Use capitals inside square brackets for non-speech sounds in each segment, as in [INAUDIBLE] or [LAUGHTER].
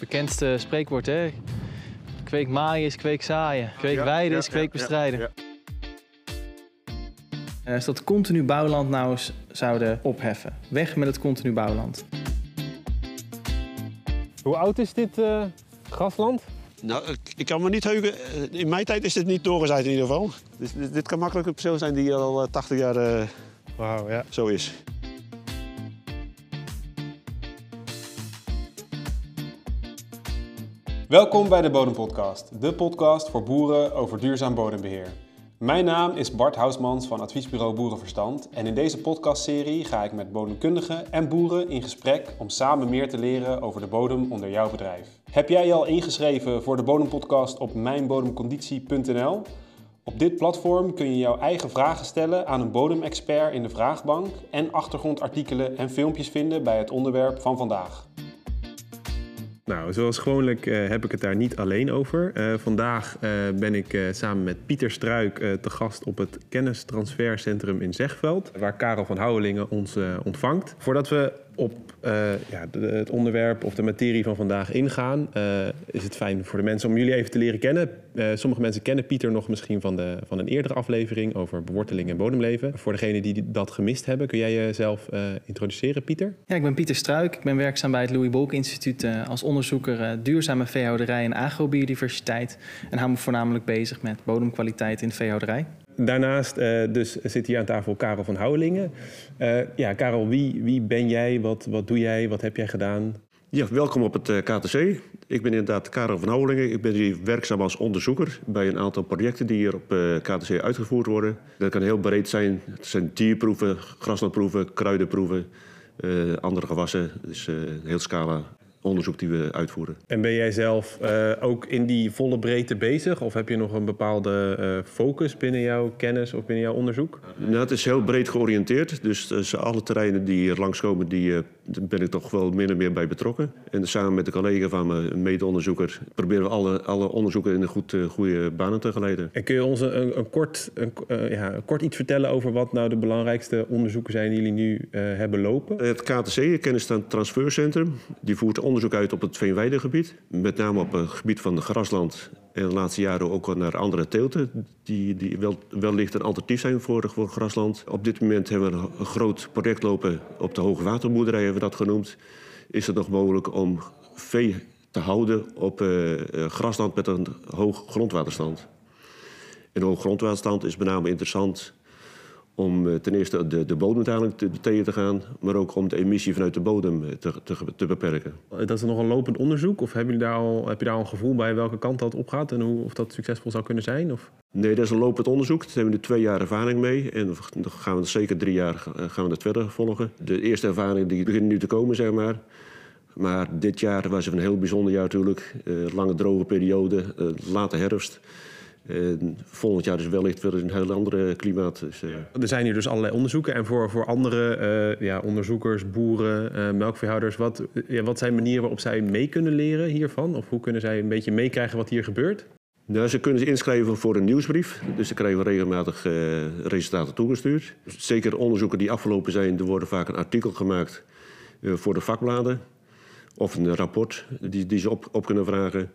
bekendste spreekwoord, hè? Kweek maaien is kweek zaaien. Kweek Ja, weiden ja, is kweek ja, bestrijden. ja, Eh, als dat continu bouwland nou eens zouden opheffen. Weg met het continu bouwland. Hoe oud is dit eh, grasland? Nou, ik- kan me niet heugen. eh, In mijn tijd is dit niet doorgezaaid in ieder geval. Dus dit, dit kan makkelijk een perceel zijn die al eh, 80 jaar eh, Wauw, ja. zo is. Welkom bij de Bodempodcast, de podcast voor boeren over duurzaam bodembeheer. Mijn naam is Bart Housmans van adviesbureau Boerenverstand en in deze podcastserie ga ik met bodemkundigen en boeren in gesprek om samen meer te leren over de bodem onder jouw bedrijf. Heb jij je al ingeschreven voor de Bodempodcast op mijnbodemconditie.nl? Op dit platform kun je jouw eigen vragen stellen aan een bodemexpert in de vraagbank en achtergrondartikelen en filmpjes vinden bij het onderwerp van vandaag. Nou, zoals gewoonlijk eh, heb ik het daar niet alleen over. Eh, vandaag eh, ben ik samen met Pieter Struik te gast op het Kennistransfercentrum in Zegveld, waar Karel van Houwelingen ons ontvangt. Voordat we op eh, ja, het onderwerp of de materie van vandaag ingaan, eh, is het fijn voor de mensen om jullie even te leren kennen. Eh, sommige mensen kennen Pieter nog misschien van, de, van een eerdere aflevering over beworteling en bodemleven. Voor degenen die dat gemist hebben, kun jij jezelf introduceren, Pieter? Ja, ik ben Pieter Struik. Ik ben werkzaam bij het Louis Bolk Instituut als onderzoeker duurzame veehouderij en agrobiodiversiteit. En hou me voornamelijk bezig met bodemkwaliteit in de veehouderij. Daarnaast eh, dus zit hier aan tafel Karel van Houwelingen. Eh, ja, Karel, wie, wie ben jij? Wat, wat doe jij? Wat heb jij gedaan? Ja, welkom op het eh, KTC. Ik ben inderdaad Karel van Houwelingen. Ik ben hier werkzaam als onderzoeker bij een aantal projecten die hier op eh, KTC uitgevoerd worden. Dat kan heel breed zijn. Het zijn dierproeven, graslandproeven, kruidenproeven, eh, andere gewassen. Dus eh, een heel scala onderzoek die we uitvoeren. En ben jij zelf eh, ook in die volle breedte bezig? Of heb je nog een bepaalde eh, focus binnen jouw kennis of binnen jouw onderzoek? Nou, het is heel breed georiënteerd. Dus, dus alle terreinen die hier langskomen, die, eh, daar ben ik toch wel min en meer bij betrokken. En samen met de collega van me, een mede-onderzoeker, proberen we alle, alle onderzoeken in een goed, eh, goede banen te geleiden. En kun je ons een, een, kort, een, eh, ja, een kort iets vertellen over wat nou de belangrijkste onderzoeken zijn die jullie nu eh, hebben lopen? Het KTC, het Kennis en Transfercentrum, die voert onderzoek uit op het Veenweidegebied. Met name op het gebied van de grasland en de laatste jaren ook naar andere teelten... die, die wel, wellicht een alternatief zijn voor, grasland. Op dit moment hebben we een groot project lopen op de hoogwaterboerderij, hebben we dat genoemd. Is het nog mogelijk om vee te houden op eh, eh, grasland met een hoog grondwaterstand? En hoog grondwaterstand is met name interessant om eh, ten eerste de, de bodemdaling te, tegen te gaan, maar ook om de emissie vanuit de bodem eh, te, te, te beperken. Dat is nog een lopend onderzoek? Of hebben jullie daar al, heb je daar al een gevoel bij welke kant dat opgaat en hoe, of dat succesvol zou kunnen zijn? Of? Nee, dat is een lopend onderzoek. Daar hebben we nu twee jaar ervaring mee. En dan gaan we zeker drie jaar eh, gaan we dat verder volgen. De eerste ervaring die beginnen nu te komen, zeg maar. Maar dit jaar was een heel bijzonder jaar natuurlijk. Lange droge periode, late herfst. En volgend jaar is wellicht weer een heel ander klimaat. Dus, eh, Er zijn hier dus allerlei onderzoeken. En voor, voor andere eh, ja, onderzoekers, boeren, eh, melkveehouders... Wat, ja, wat zijn manieren waarop zij mee kunnen leren hiervan? Of hoe kunnen zij een beetje meekrijgen wat hier gebeurt? Nou, ze kunnen zich inschrijven voor een nieuwsbrief. Dus ze krijgen regelmatig resultaten toegestuurd. Zeker onderzoeken die afgelopen zijn, er worden vaak een artikel gemaakt voor de vakbladen. Of een rapport die, die ze op, op kunnen vragen.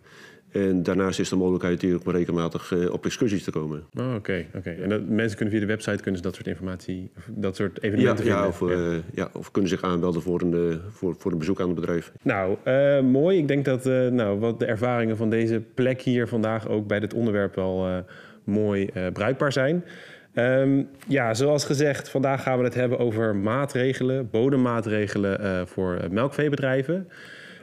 En daarnaast is de mogelijkheid hier ook maar regelmatig eh, op excursies te komen. Oh, Oké, oké. En dat, mensen kunnen via de website kunnen ze dat soort informatie, dat soort evenementen ja, of, eh, ja, of kunnen zich aanmelden voor een, eh, voor, voor een bezoek aan het bedrijf. Nou, mooi. Ik denk dat nou, wat de ervaringen van deze plek hier vandaag ook bij dit onderwerp wel mooi bruikbaar zijn. Ehm, ja, zoals gezegd, vandaag gaan we het hebben over maatregelen, bodemmaatregelen voor melkveebedrijven.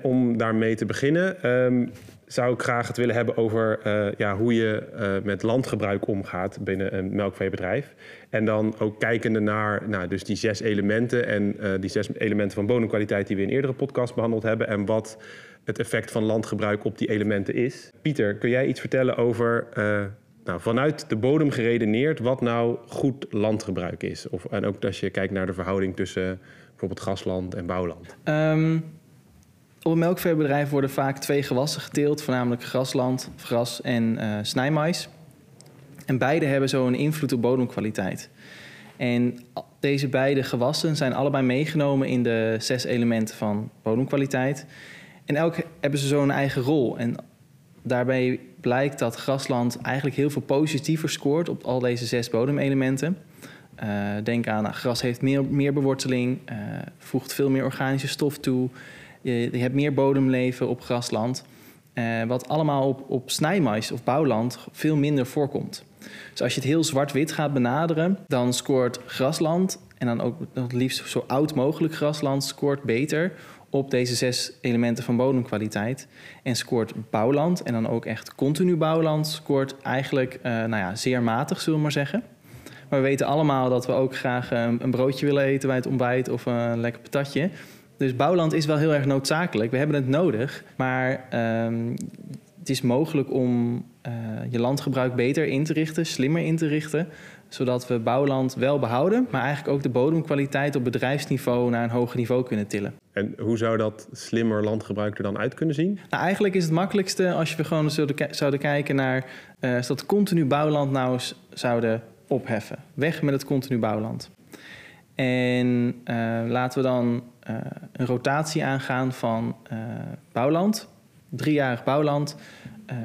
Om daarmee te beginnen, ehm, zou ik graag het willen hebben over eh, ja, hoe je eh, met landgebruik omgaat binnen een melkveebedrijf. En dan ook kijkende naar nou, dus die zes elementen en eh, die zes elementen van bodemkwaliteit die we in eerdere podcast behandeld hebben. En wat het effect van landgebruik op die elementen is. Pieter, kun jij iets vertellen over nou, vanuit de bodem geredeneerd wat nou goed landgebruik is? Of, en ook als je kijkt naar de verhouding tussen bijvoorbeeld grasland en bouwland. Ehm, op een melkveebedrijf worden vaak twee gewassen geteeld, voornamelijk grasland, gras en eh snijmais. En beide hebben zo een invloed op bodemkwaliteit. En deze beide gewassen zijn allebei meegenomen in de zes elementen van bodemkwaliteit. En elk hebben ze zo een eigen rol. En daarbij blijkt dat grasland eigenlijk heel veel positiever scoort op al deze zes bodemelementen. Uh, denk aan, nou, gras heeft meer, meer beworteling, uh, voegt veel meer organische stof toe. Je, hebt meer bodemleven op grasland. Uh, wat allemaal op, op snijmais of bouwland veel minder voorkomt. Dus als je het heel zwart-wit gaat benaderen, dan scoort grasland, en dan ook het liefst zo oud mogelijk grasland, scoort beter op deze zes elementen van bodemkwaliteit. En scoort bouwland, en dan ook echt continu bouwland, scoort eigenlijk uh, nou ja, zeer matig, zullen we maar zeggen. Maar we weten allemaal dat we ook graag een, een broodje willen eten bij het ontbijt of een lekker patatje. Dus bouwland is wel heel erg noodzakelijk. We hebben het nodig, maar um, het is mogelijk om uh, je landgebruik beter in te richten, slimmer in te richten, zodat we bouwland wel behouden, maar eigenlijk ook de bodemkwaliteit op bedrijfsniveau naar een hoger niveau kunnen tillen. En hoe zou dat slimmer landgebruik er dan uit kunnen zien? Nou, eigenlijk is het makkelijkste als we gewoon zouden, kijken naar uh, dat continu bouwland nou eens zouden opheffen. Weg met het continu bouwland. En uh, laten we dan uh, een rotatie aangaan van uh, bouwland, driejarig bouwland,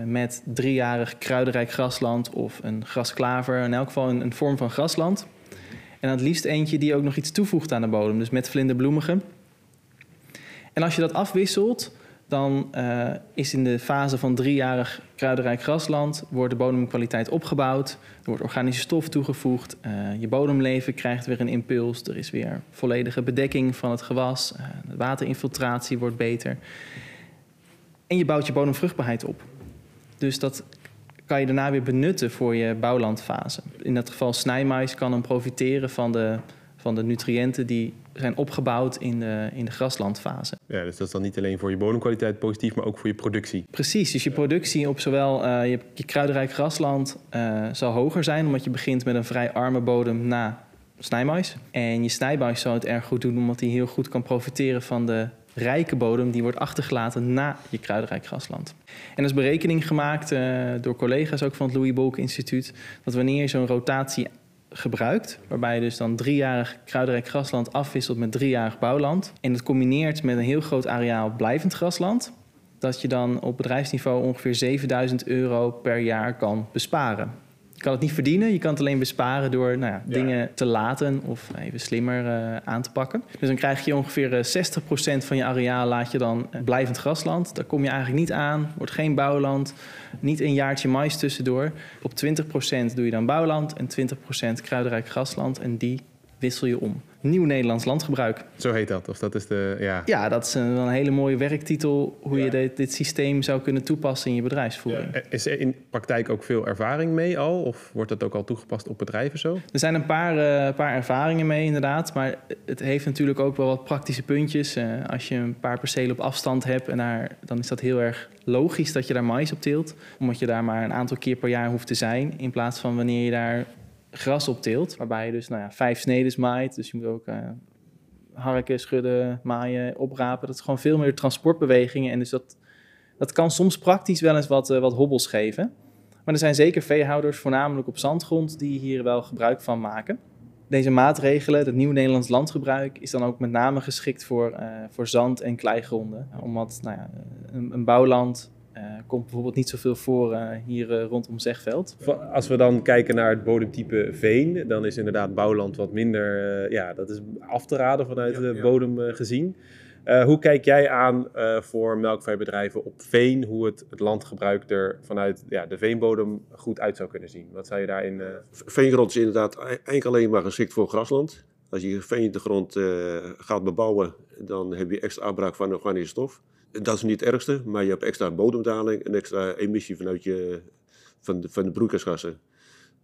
met driejarig kruidenrijk grasland of een grasklaver, in elk geval een, een, vorm van grasland. En het liefst eentje die ook nog iets toevoegt aan de bodem, dus met vlinderbloemigen. En als je dat afwisselt, dan uh, is in de fase van driejarig kruidenrijk grasland... wordt de bodemkwaliteit opgebouwd, er wordt organische stof toegevoegd... Uh, je bodemleven krijgt weer een impuls, er is weer volledige bedekking van het gewas... Uh, de waterinfiltratie wordt beter. En je bouwt je bodemvruchtbaarheid op. Dus dat kan je daarna weer benutten voor je bouwlandfase. In dat geval snijmais kan dan profiteren van de, van de nutriënten... die zijn opgebouwd in de, in de graslandfase. Ja, dus dat is dan niet alleen voor je bodemkwaliteit positief, maar ook voor je productie. Precies, dus je productie op zowel uh, je, je kruidenrijk grasland uh, zal hoger zijn, omdat je begint met een vrij arme bodem na snijmais. En je snijmais zal het erg goed doen, omdat hij heel goed kan profiteren van de rijke bodem die wordt achtergelaten na je kruidenrijk grasland. En er is berekening gemaakt uh, door collega's ook van het Louis Bolk Instituut, dat wanneer je zo'n rotatie gebruikt. Waarbij je dus dan driejarig kruidenrijk grasland afwisselt met driejarig bouwland. En het combineert met een heel groot areaal blijvend grasland. Dat je dan op bedrijfsniveau ongeveer 7000 euro per jaar kan besparen. Je kan het niet verdienen, je kan het alleen besparen door nou ja, dingen ja. te laten of even slimmer uh, aan te pakken. Dus dan krijg je ongeveer uh, 60% van je areaal laat je dan blijvend grasland. Daar kom je eigenlijk niet aan, wordt geen bouwland, niet een jaartje mais tussendoor. Op 20% doe je dan bouwland en 20% kruidenrijk grasland en die wissel je om. Nieuw Nederlands landgebruik. Zo heet dat, of dat is de... Ja, ja dat is een, een hele mooie werktitel... hoe ja. je dit, dit, systeem zou kunnen toepassen in je bedrijfsvoering. Ja. Is er in praktijk ook veel ervaring mee al? Of wordt dat ook al toegepast op bedrijven zo? Er zijn een paar, uh, paar ervaringen mee inderdaad... maar het heeft natuurlijk ook wel wat praktische puntjes. Uh, als je een paar percelen op afstand hebt... En daar, dan is dat heel erg logisch dat je daar mais op teelt. Omdat je daar maar een aantal keer per jaar hoeft te zijn... in plaats van wanneer je daar gras opteelt. Waarbij je dus nou ja, vijf snedes maait. Dus je moet ook uh, harken, schudden, maaien, oprapen. Dat is gewoon veel meer transportbewegingen. En dus dat, dat kan soms praktisch wel eens wat, uh, wat hobbels geven. Maar er zijn zeker veehouders, voornamelijk op zandgrond, die hier wel gebruik van maken. Deze maatregelen, het nieuw Nederlands landgebruik, is dan ook met name geschikt voor, uh, voor zand- en kleigronden. Omdat nou ja, een, een bouwland uh, komt bijvoorbeeld niet zoveel voor uh, hier uh, rondom Zegveld. Als we dan kijken naar het bodemtype veen, dan is inderdaad bouwland wat minder, ja, dat is af te raden vanuit ja, de bodem gezien. hoe kijk jij aan voor melkveebedrijven op veen, hoe het, het landgebruik er vanuit ja, de veenbodem goed uit zou kunnen zien? Wat zou je daarin... Veengrond is inderdaad eigenlijk alleen maar geschikt voor grasland. Als je veen de grond gaat bebouwen, dan heb je extra afbraak van organische stof. Dat is niet het ergste, maar je hebt extra bodemdaling en extra emissie vanuit je, van, de, van de broeikasgassen.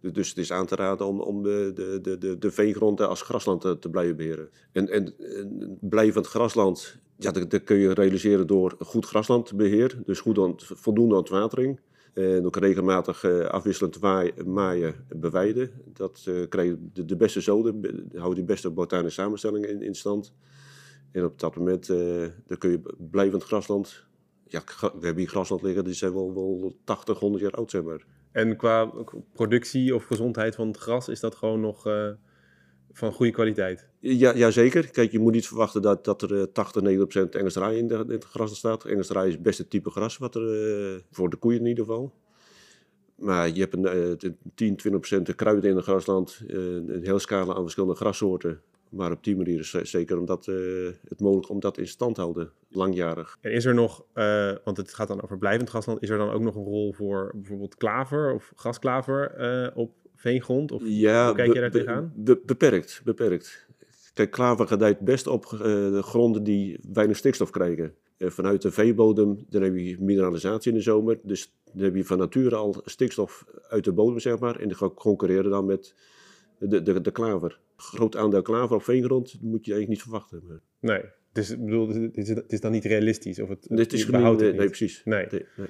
Dus het is aan te raden om, om de, de, de, de veengronden als grasland te, blijven beheren. En, en, en blijvend grasland, ja, dat, kun je realiseren door goed graslandbeheer. Dus goed ont, voldoende ontwatering. En ook regelmatig uh, afwisselend maaien en beweiden. Dat uh, krijg je de, beste zoden, houdt die beste botanische samenstelling in, in stand. En op dat moment uh, dan kun je blijvend grasland. Ja, we hebben hier grasland liggen, die zijn wel, wel 80, 100 jaar oud, zeg maar. En qua productie of gezondheid van het gras, is dat gewoon nog uh, van goede kwaliteit. Ja, ja, zeker. Kijk, je moet niet verwachten dat, dat er uh, 80, 90 procent Engels draai in, de, in het gras staat. Engels draai is het beste type gras, wat er, uh, voor de koeien in ieder geval. Maar je hebt een, uh, 10, 20 procent kruiden in het grasland. een hele scala aan verschillende grassoorten. Maar op die manier is zeker omdat, het mogelijk om dat in stand te houden, langjarig. En is er nog, uh, want het gaat dan over blijvend grasland, is er dan ook nog een rol voor bijvoorbeeld klaver of grasklaver uh, op veengrond? Of ja, hoe kijk je daar tegenaan? Be beperkt, beperkt. Kijk, klaver gedijt best op uh, de gronden die weinig stikstof krijgen. vanuit de veebodem, dan heb je mineralisatie in de zomer. Dus dan heb je van nature al stikstof uit de bodem, zeg maar. En die concurreren dan met de, de, de klaver. Groot aandeel klaver op veengrond moet je eigenlijk niet verwachten. Maar... Nee, dus ik bedoel, het is, het is dan niet realistisch? Of het, het, het is nee, nee, precies. Nee. nee, nee.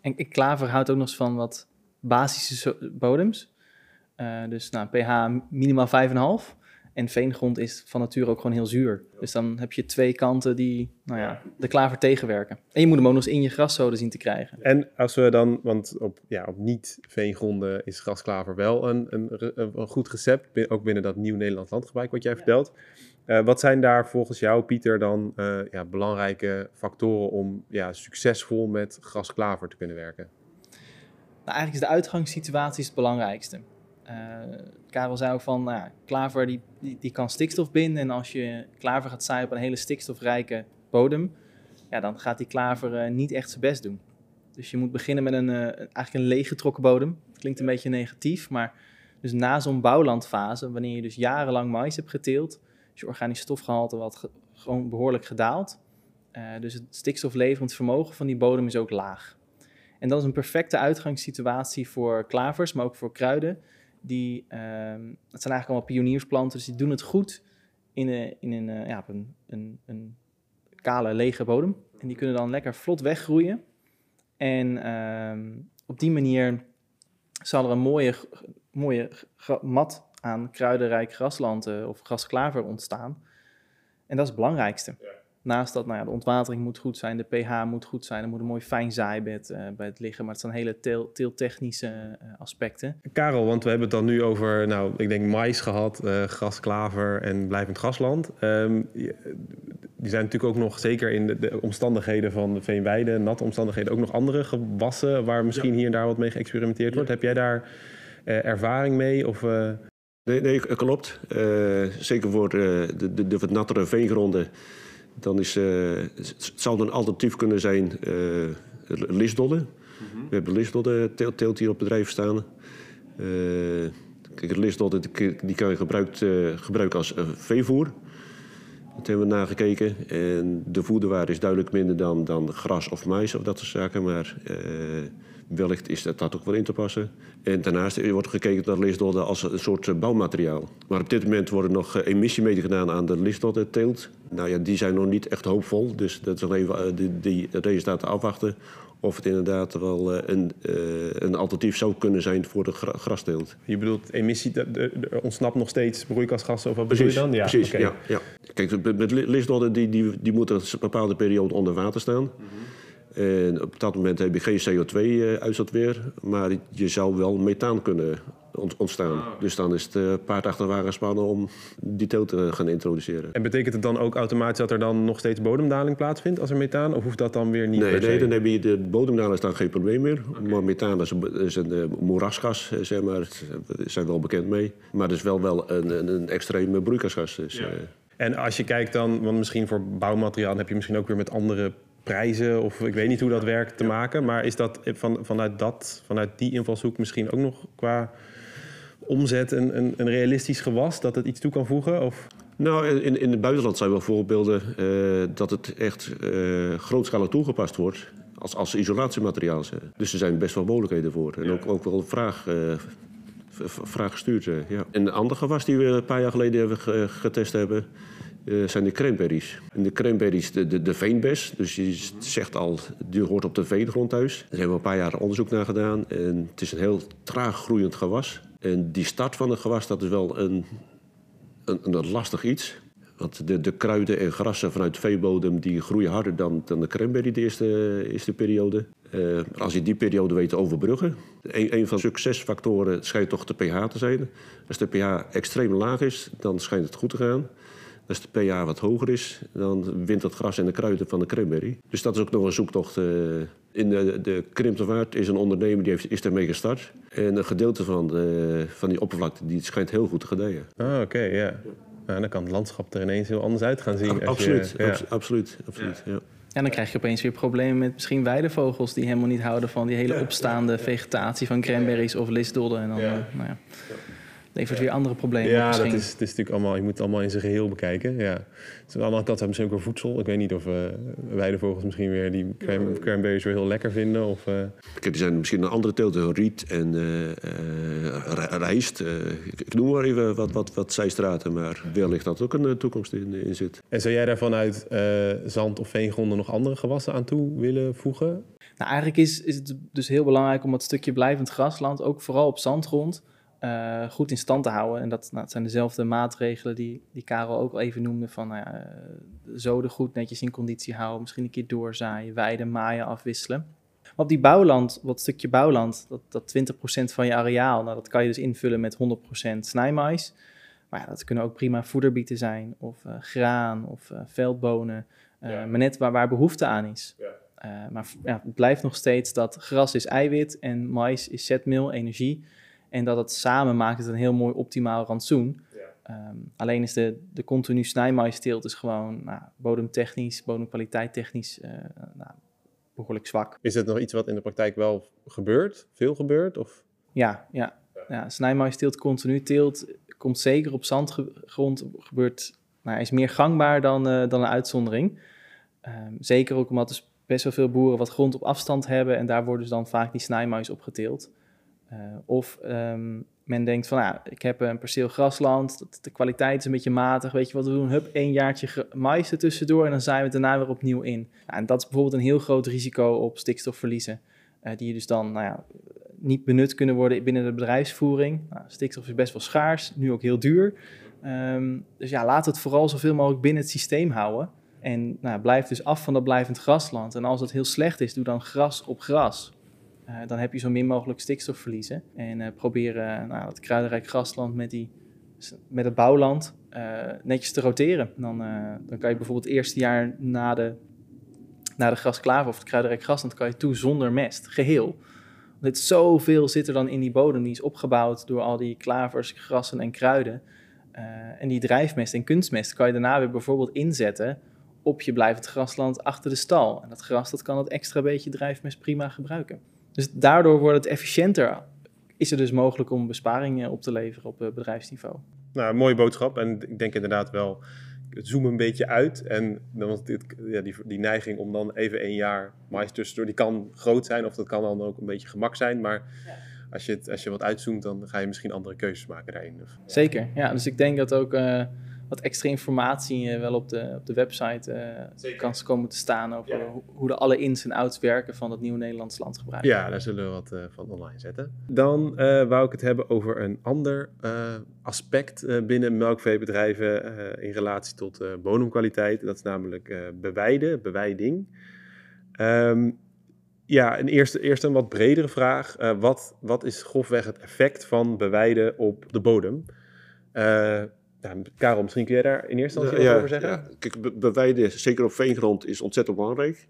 En klaver houdt ook nog eens van wat basische bodems. Uh, dus nou, pH minimaal 5,5. En veengrond is van nature ook gewoon heel zuur. Dus dan heb je twee kanten die nou ja, de klaver tegenwerken. En je moet hem ook nog eens in je graszoden zien te krijgen. En als we dan, want op, ja, op niet-veengronden is grasklaver wel een, een, een, goed recept. Ook binnen dat nieuw Nederlands landgebruik wat jij vertelt. Uh, wat zijn daar volgens jou, Pieter, dan uh, ja, belangrijke factoren om ja, succesvol met grasklaver te kunnen werken? Nou, eigenlijk is de uitgangssituatie het belangrijkste. Uh, Karel zei ook van, nou, klaver die, die, die, kan stikstof binden. En als je klaver gaat zaaien op een hele stikstofrijke bodem, ja, dan gaat die klaver uh, niet echt zijn best doen. Dus je moet beginnen met een, uh, eigenlijk een leeggetrokken bodem. Klinkt een beetje negatief, maar dus na zo'n bouwlandfase, wanneer je dus jarenlang mais hebt geteeld, is je organisch stofgehalte wat ge gewoon behoorlijk gedaald. dus het stikstofleverend vermogen van die bodem is ook laag. En dat is een perfecte uitgangssituatie voor klavers, maar ook voor kruiden die, um, het zijn eigenlijk allemaal pioniersplanten, dus die doen het goed in, een, in een, uh, ja, een, een, kale, lege bodem. En die kunnen dan lekker vlot weggroeien. En um, op die manier zal er een mooie, mooie mat aan kruidenrijk grasland of grasklaver ontstaan. En dat is het belangrijkste. Ja. Naast dat, nou ja, de ontwatering moet goed zijn, de pH moet goed zijn, er moet een mooi fijn zaaibed uh, bij het liggen. Maar het zijn hele teel, teeltechnische uh, aspecten. Karel, want we hebben het dan nu over, nou, ik denk mais gehad, uh, gras, klaver en blijvend grasland. Um, die zijn natuurlijk ook nog, zeker in de, de omstandigheden van de veenweide, natte omstandigheden, ook nog andere gewassen waar misschien ja. hier en daar wat mee geëxperimenteerd wordt. Heb jij daar ervaring mee? Of, Nee, nee, klopt. zeker voor de, de, de wat nattere veengronden dan is, het zou een alternatief kunnen zijn uh, lisdodden. Mm -hmm. We hebben lisdodden teelt, teelt hier op bedrijf staan. Kijk, lisdodden die kan je gebruikt, gebruiken als veevoer. Dat hebben we nagekeken. En de voederwaarde is duidelijk minder dan, dan gras of mais of dat soort zaken. Maar wellicht is dat, dat ook wel in te passen. En daarnaast wordt gekeken naar lisdodden als een soort bouwmateriaal. Maar op dit moment worden nog emissiemeten gedaan aan de lisdodden teelt. Nou ja, die zijn nog niet echt hoopvol. Dus dat is nog even die, die resultaten afwachten. Of het inderdaad wel een, een alternatief zou kunnen zijn voor de gra grasteelt. Je bedoelt emissie, er ontsnapt nog steeds broeikasgassen of wat precies, bedoel je dan? Ja, precies, okay. ja, ja. Kijk, met lisdodden die, die, die moeten een bepaalde periode onder water staan. Mm -hmm. En op dat moment heb je geen CO2-uitstoot weer, maar je zou wel methaan kunnen ontstaan. Dus dan is het uh, paard achter de wagen spannen om die teelt te gaan introduceren. En betekent het dan ook automatisch dat er dan nog steeds bodemdaling plaatsvindt als er methaan? Of hoeft dat dan weer niet? Nee, nee dan heb je de bodemdaling is dan geen probleem meer. Okay. Maar methaan is een, is een moerasgas, zeg maar. Daar zijn we wel bekend mee. Maar het is wel, wel een, een, extreme broeikasgas. Dus, ja. en als je kijkt dan, want misschien voor bouwmateriaal heb je misschien ook weer met andere prijzen of ik weet niet hoe dat werkt te maken. Maar is dat van, vanuit, dat, vanuit die invalshoek misschien ook nog qua omzet een, een, een realistisch gewas dat het iets toe kan voegen? Of? Nou, in, in het buitenland zijn wel voorbeelden uh, dat het echt uh, grootschalig toegepast wordt als, als isolatiemateriaal. Dus er zijn best wel mogelijkheden voor. En ja. ook, ook wel vraag, uh, vraag gestuurd. ja. En een ander gewas die we een paar jaar geleden hebben getest hebben... Uh, zijn de cranberries. En de cranberries, de, de, de veenbes. Dus je zegt al, die hoort op de veengrond thuis. Daar hebben we een paar jaar onderzoek naar gedaan. En het is een heel traag groeiend gewas. En die start van het gewas, dat is wel een, een, een lastig iets. Want de, de kruiden en grassen vanuit de veebodem die groeien harder dan, dan de cranberry de eerste, eerste periode. Uh, als je die periode weet te overbruggen. Een, een van de succesfactoren schijnt toch de pH te zijn. Als de pH extreem laag is, dan schijnt het goed te gaan. Als de pH wat hoger is, dan wint het gras en de kruiden van de cranberry. Dus dat is ook nog een zoektocht. Uh, in de, de Krimptevaart is een ondernemer die heeft, is ermee gestart. En een gedeelte van, de, van die oppervlakte die schijnt heel goed te gedijen. Ah, oké, ja. Nou, dan kan het landschap er ineens heel anders uit gaan zien. absoluut, je, ja. absoluut, absoluut. Ja. En dan krijg je opeens weer problemen met misschien weidevogels die helemaal niet houden van die hele opstaande vegetatie van cranberries of lisdodden. En dan, ja. Uh, nou ja levert weer andere problemen ja, op dat is, het is natuurlijk allemaal, je moet het allemaal in zijn geheel bekijken. Ja. Het is aan de andere kant misschien ook weer voedsel. Ik weet niet of uh, weidevogels misschien weer die cranberries weer heel lekker vinden. Of, uh... Kijk, die zijn misschien een andere teelten, riet en uh, rijst. ik noem maar even wat, wat, wat zijstraten, maar wellicht dat ook een toekomst in, in zit. En zou jij daar vanuit zand- of veengronden nog andere gewassen aan toe willen voegen? Nou, eigenlijk is, is het dus heel belangrijk om dat stukje blijvend grasland, ook vooral op zandgrond, uh, goed in stand te houden. En dat, nou, dat, zijn dezelfde maatregelen die, die Karel ook al even noemde. Van nou ja, zoden goed netjes in conditie houden. Misschien een keer doorzaaien, weiden, maaien, afwisselen. Maar op die bouwland, wat stukje bouwland, dat, dat 20% van je areaal, nou, dat kan je dus invullen met 100% snijmais. Maar ja, dat kunnen ook prima voederbieten zijn, of uh, graan, of uh, veldbonen. Ja. Maar net waar, waar behoefte aan is. Ja. maar ja, het blijft nog steeds dat gras is eiwit en mais is zetmeel, energie. En dat het samen maakt het een heel mooi optimaal rantsoen. Ja. Um, alleen is de, de continu snijmaisteelt is gewoon nou, bodemtechnisch, bodemkwaliteit technisch uh, nou, behoorlijk zwak. Is het nog iets wat in de praktijk wel gebeurt? Veel gebeurt? Of? Ja, ja. ja snijmaisteelt continu. Teelt komt zeker op zandgrond. Gebeurt, nou, is meer gangbaar dan, uh, dan een uitzondering. Um, zeker ook omdat er best wel veel boeren wat grond op afstand hebben. En daar worden dus dan vaak die snijmais op geteeld. Uh, of um, men denkt van, nou, ik heb een perceel grasland, de kwaliteit is een beetje matig, weet je wat we doen? Hup, één jaartje mais er tussendoor en dan zijn we daarna weer opnieuw in. Nou, en dat is bijvoorbeeld een heel groot risico op stikstofverliezen, uh, die dus dan nou ja, niet benut kunnen worden binnen de bedrijfsvoering. Nou, stikstof is best wel schaars, nu ook heel duur. Um, dus ja, laat het vooral zoveel mogelijk binnen het systeem houden. En nou, blijf dus af van dat blijvend grasland. En als het heel slecht is, doe dan gras op gras. Uh, dan heb je zo min mogelijk stikstof verliezen. En uh, probeer uh, nou, het kruidenrijk grasland met, die, met het bouwland netjes te roteren. Dan, dan kan je bijvoorbeeld het eerste jaar na de, na de grasklaver of het kruidenrijk grasland kan je toe zonder mest, geheel. Want zoveel zit er dan in die bodem, die is opgebouwd door al die klavers, grassen en kruiden. en die drijfmest en kunstmest kan je daarna weer bijvoorbeeld inzetten op je blijvend grasland achter de stal. En dat gras dat kan dat extra beetje drijfmest prima gebruiken. Dus daardoor wordt het efficiënter. Is het dus mogelijk om besparingen op te leveren op bedrijfsniveau. Nou, mooie boodschap. En ik denk inderdaad wel, zoom een beetje uit. En dan dit, ja, die, die neiging om dan even een jaar mais tussendoor, die kan groot zijn of dat kan dan ook een beetje gemak zijn. Maar ja. als, je het, als je wat uitzoomt, dan ga je misschien andere keuzes maken daarin. Zeker, ja. Dus ik denk dat ook... Uh, wat extra informatie uh, wel op de, op de website uh, kan komen te staan over ja. hoe, hoe, de alle ins en outs werken van het nieuwe Nederlands landgebruik. Ja, daar zullen we wat uh, van online zetten. Dan wou ik het hebben over een ander aspect binnen melkveebedrijven in relatie tot bodemkwaliteit. Dat is namelijk bewijden, bewijding. Um, ja, een eerste, eerst een wat bredere vraag. wat, wat is grofweg het effect van bewijden op de bodem? Karel, misschien kun jij daar in eerste instantie ja, over zeggen? Ja. Kijk, bewijden, zeker op veengrond, is ontzettend belangrijk.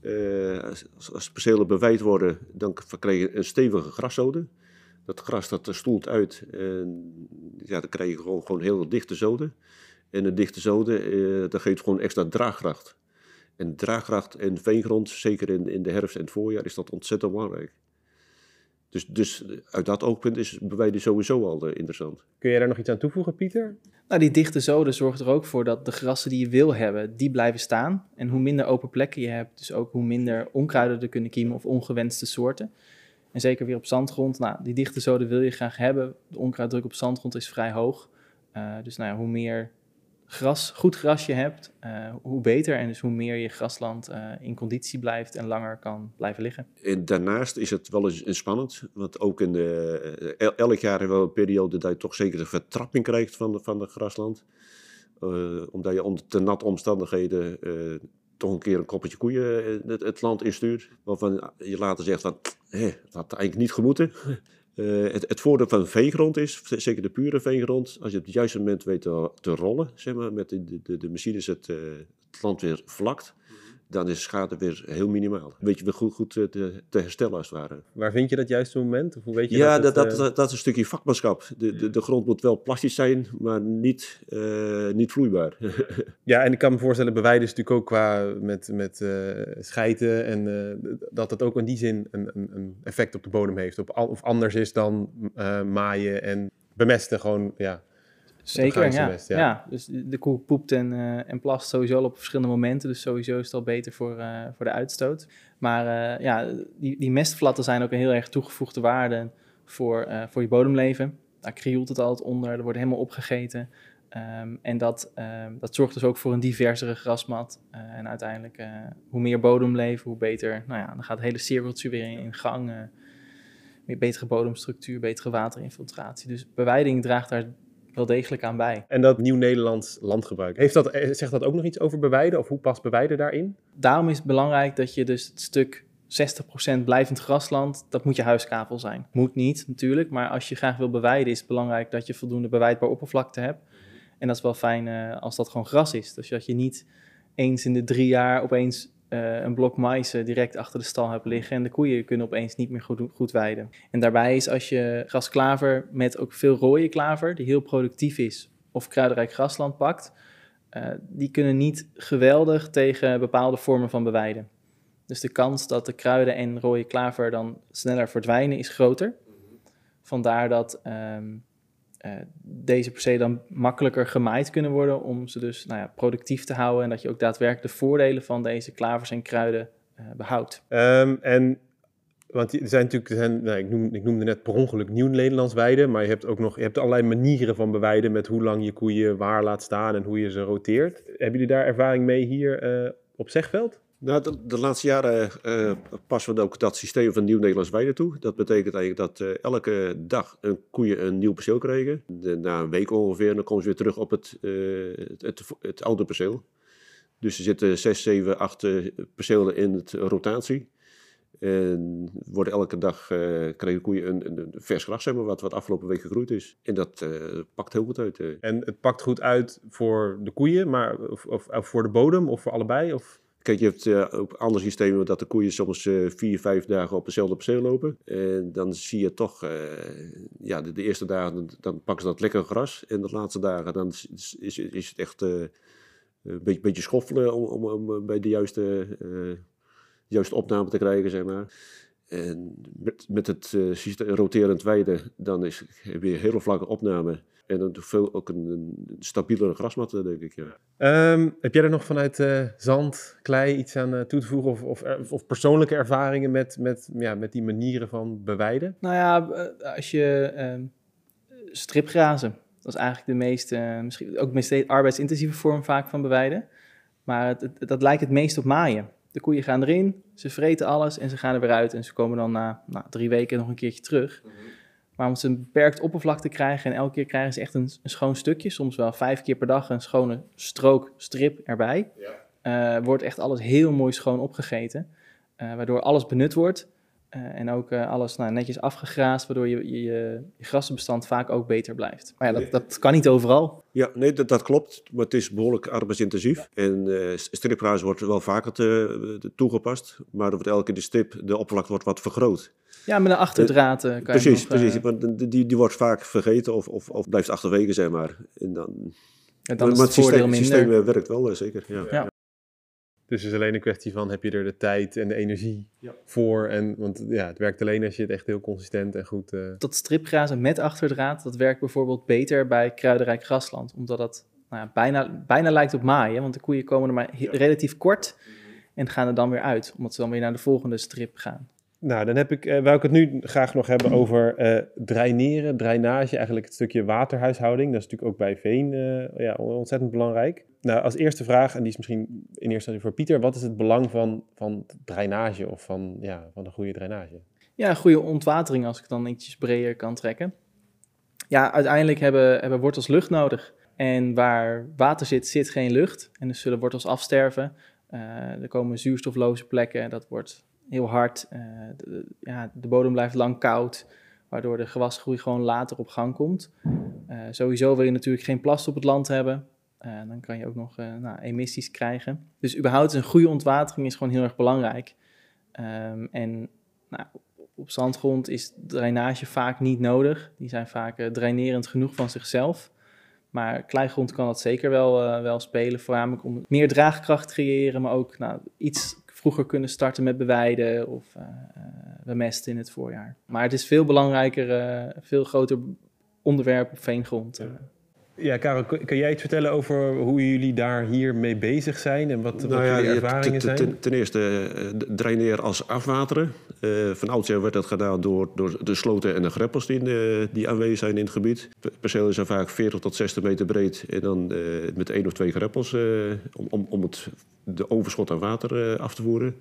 Uh, als, als percelen bewijd worden, dan krijg je een stevige graszode. Dat gras dat stoelt uit en ja, dan krijg je gewoon, gewoon heel dichte zoden. En een dichte zoden, uh, dat geeft gewoon extra draagkracht. En draagkracht in veengrond, zeker in, in de herfst en het voorjaar, is dat ontzettend belangrijk. Dus, dus uit dat oogpunt is bewijden sowieso al uh, interessant. Kun je daar nog iets aan toevoegen, Pieter? Nou, die dichte zoden zorgt er ook voor dat de grassen die je wil hebben, die blijven staan. En hoe minder open plekken je hebt, dus ook hoe minder onkruiden er kunnen kiemen of ongewenste soorten. En zeker weer op zandgrond, nou, die dichte zoden wil je graag hebben. De onkruiddruk op zandgrond is vrij hoog. Uh, dus nou ja, hoe meer gras, goed grasje hebt, uh, hoe beter. En dus hoe meer je grasland uh, in conditie blijft en langer kan blijven liggen. En daarnaast is het wel eens spannend, want ook in de, el elk jaar hebben we een periode dat je toch zeker de vertrapping krijgt van, van de grasland. eh, omdat je onder te nat omstandigheden eh, toch een keer een koppeltje koeien eh, het, het land instuurt. Waarvan je later zegt van, hé, dat had eigenlijk niet gemoeten. Eh, het, het voordeel van veengrond is, zeker de pure veengrond, als je op het juiste moment weet te, rollen, zeg maar, met de, de, de machines het, eh, het land weer vlakt, dan is de schade weer heel minimaal. Weet je weer goed, goed eh, te, te herstellen als het ware. Waar vind je dat juiste moment? Of hoe weet je Ja, dat, dat, het, dat, eh, dat, is een stukje vakmanschap. De, de, de grond moet wel plastisch zijn, maar niet, eh, niet vloeibaar. [LAUGHS] Ja, en ik kan me voorstellen, bewijden is natuurlijk ook qua met, met eh, schijten en eh, dat het ook in die zin een, een, een effect op de bodem heeft. Op, of anders is dan eh, maaien en bemesten gewoon, ja. Zeker, ja. ja. ja. Dus de koe poept en, eh, en plast sowieso al op verschillende momenten. Dus sowieso is het al beter voor, eh, voor de uitstoot. Maar eh, ja, die, die mestvlatten zijn ook een heel erg toegevoegde waarde voor, voor je bodemleven. Daar krioelt het altijd onder, er wordt helemaal opgegeten. Ehm, en dat, ehm, dat zorgt dus ook voor een diversere grasmat. En uiteindelijk, hoe meer bodemleven, hoe beter. Nou ja, dan gaat het hele cirkeltje weer in, in gang. meer betere bodemstructuur, betere waterinfiltratie. Dus bewijding draagt daar wel degelijk aan bij. En dat Nieuw-Nederlands landgebruik. Heeft dat, eh, zegt dat ook nog iets over bewijden? Of hoe past bewijden daarin? Daarom is het belangrijk dat je dus het stuk 60% blijvend grasland, dat moet je huiskavel zijn. Moet niet natuurlijk, maar als je graag wil bewijden is het belangrijk dat je voldoende bewijdbaar oppervlakte hebt. En dat is wel fijn eh, als dat gewoon gras is. Dus dat je niet eens in de drie jaar opeens eh, een blok mais eh, direct achter de stal hebt liggen en de koeien kunnen opeens niet meer goed, goed weiden. En daarbij is als je grasklaver met ook veel rode klaver, die heel productief is, of kruidenrijk grasland pakt, eh, die kunnen niet geweldig tegen bepaalde vormen van bewijden. Dus de kans dat de kruiden en rode klaver dan sneller verdwijnen is groter. Vandaar dat ehm, eh, deze per se dan makkelijker gemaaid kunnen worden om ze dus nou ja, productief te houden en dat je ook daadwerkelijk de voordelen van deze klavers en kruiden eh, behoudt. Ehm, en, want er zijn natuurlijk, er zijn, nou, ik, noem, ik noemde net per ongeluk Nieuw-Nederlands weiden, maar je hebt ook nog, je hebt allerlei manieren van bewijden met hoe lang je koeien waar laat staan en hoe je ze roteert. Hebben jullie daar ervaring mee hier eh, op Zegveld? Nou, de, de laatste jaren eh, passen we ook dat systeem van Nieuw-Nederlands weiden toe. Dat betekent eigenlijk dat eh, elke dag een koeien een nieuw perceel kregen. Na een week ongeveer, dan komen ze weer terug op het, het, het, oude perceel. Dus er zitten zes, zeven, acht percelen in het rotatie. En worden elke dag krijgen de koeien een, een, vers gras, wat, wat afgelopen week gegroeid is. En dat pakt heel goed uit. En het pakt goed uit voor de koeien, maar of, of voor de bodem of voor allebei? Of? Kijk, je hebt eh, ook andere systemen dat de koeien soms eh, vier, vijf dagen op hetzelfde perceel lopen. En dan zie je toch, eh, ja, de, eerste dagen dan, pakken ze dat lekker gras. En de laatste dagen dan is, is, het echt een beetje, beetje schoffelen om, om, om bij de juiste, juiste opname te krijgen, zeg maar. En met, met het roterend weiden, dan is, je hele vlakke opname. En dan veel ook een, een stabielere grasmat, eh, denk ik, ja. Ehm, heb jij er nog vanuit eh, zand, klei iets aan eh, toe te voegen? Of, of, er- of persoonlijke ervaringen met, met, ja, met die manieren van bewijden? Nou ja, eh, als je ehm, stripgrazen, dat is eigenlijk de meest, eh, misschien ook de meest arbeidsintensieve vorm vaak van bewijden. Maar het, het- dat lijkt het meest op maaien. De koeien gaan erin, ze vreten alles en ze gaan er weer uit. En ze komen dan na nou, drie weken nog een keertje terug. Maar om ze een beperkt oppervlak te krijgen en elke keer krijgen ze echt een, een schoon stukje, soms wel vijf keer per dag een schone strook, strip erbij, eh, wordt echt alles heel mooi schoon opgegeten. eh, waardoor alles benut wordt eh, en ook eh, alles nou, netjes afgegraasd, waardoor je, je, je, je grassenbestand vaak ook beter blijft. Maar ja, dat, dat kan niet overal. Ja, nee, dat, dat klopt. Maar het is behoorlijk arbeidsintensief. En eh stripgrazen wordt wel vaker te, te- toegepast. Maar er wordt elke keer de strip, de oppervlakte wordt wat vergroot. Ja, met een achterdraad kan precies, je nog, precies. Maar die, die, wordt vaak vergeten of, of, of blijft achterwege, zeg maar. En dan, en dan maar is maar het voordeel systeem, minder. systeem werkt wel, zeker. Ja. Ja. Dus het is alleen een kwestie van heb je er de tijd en de energie voor. En, want ja, het werkt alleen als je het echt heel consistent en goed... eh, dat stripgrazen met achterdraad, dat werkt bijvoorbeeld beter bij kruidenrijk grasland. Omdat dat nou ja, bijna, bijna lijkt op maaien, want de koeien komen er maar relatief kort en gaan er dan weer uit. Omdat ze dan weer naar de volgende strip gaan. Nou, dan heb ik, wou ik het nu graag nog hebben [CLEARS THROAT] over eh draineren, drainage, eigenlijk het stukje waterhuishouding. Dat is natuurlijk ook bij veen eh, ja, ontzettend belangrijk. Nou, als eerste vraag, en die is misschien in eerste instantie voor Pieter, wat is het belang van, van drainage of van, ja, van een goede drainage? Ja, goede ontwatering als ik dan ietsjes breder kan trekken. Ja, uiteindelijk hebben, hebben wortels lucht nodig. En waar water zit, zit geen lucht. En dus zullen wortels afsterven. Uh, er komen zuurstofloze plekken. Dat wordt heel hard. Uh, de, ja, de bodem blijft lang koud. Waardoor de gewasgroei gewoon later op gang komt. Uh, sowieso wil je natuurlijk geen plast op het land hebben. dan kan je ook nog nou, emissies krijgen. Dus überhaupt een goede ontwatering is gewoon heel erg belangrijk. Um, en nou, op zandgrond is drainage vaak niet nodig. Die zijn vaak drainerend genoeg van zichzelf. Maar kleigrond kan dat zeker wel, wel spelen. Voornamelijk om meer draagkracht te creëren, maar ook nou, iets vroeger kunnen starten met beweiden of uh, bemesten in het voorjaar. Maar het is veel belangrijker, uh, veel groter onderwerp op veengrond. Ja. Ja, Karel, kan jij iets vertellen over hoe jullie daar hier mee bezig zijn en wat, nou ja, jullie ervaringen zijn? Ten, ten eerste draineren als afwateren. Uh, van oudsher werd dat gedaan door, door de sloten en de greppels die, uh, die aanwezig zijn in het gebied. Percelen zijn vaak 40 tot 60 meter breed en dan uh, met één of twee greppels om, om, om het, de overschot aan water af te voeren.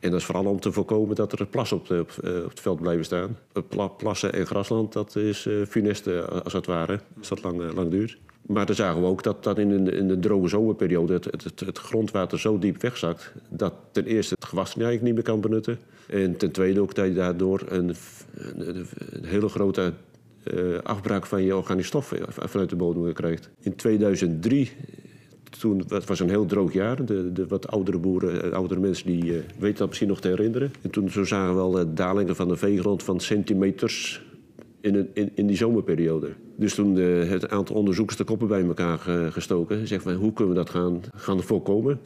En dat is vooral om te voorkomen dat er plas op, de, op, het veld blijven staan. Plassen en grasland, dat is funest als het ware, als dat lang, lang duurt. Maar dan zagen we ook dat, dat in, de, in de droge zomerperiode het, het, het, grondwater zo diep wegzakt... dat ten eerste het gewas niet meer kan benutten. En ten tweede ook dat je daardoor een, een, een hele grote uh, afbraak van je organische stoffen vanuit de bodem krijgt. In 2003 toen, het was een heel droog jaar. De, de wat oudere boeren, eh, oudere mensen, die uh, weten dat misschien nog te herinneren. En toen zo zagen we wel uh, dalingen van de veegrond van centimeters in, in, in die zomerperiode. Dus toen uh, het aantal onderzoekers de koppen bij elkaar gestoken. Zeggen van hoe kunnen we dat gaan, gaan voorkomen?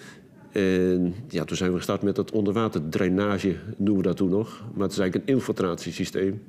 En ja, toen zijn we gestart met dat onderwaterdrainage, noemen we dat toen nog. Maar het is eigenlijk een infiltratiesysteem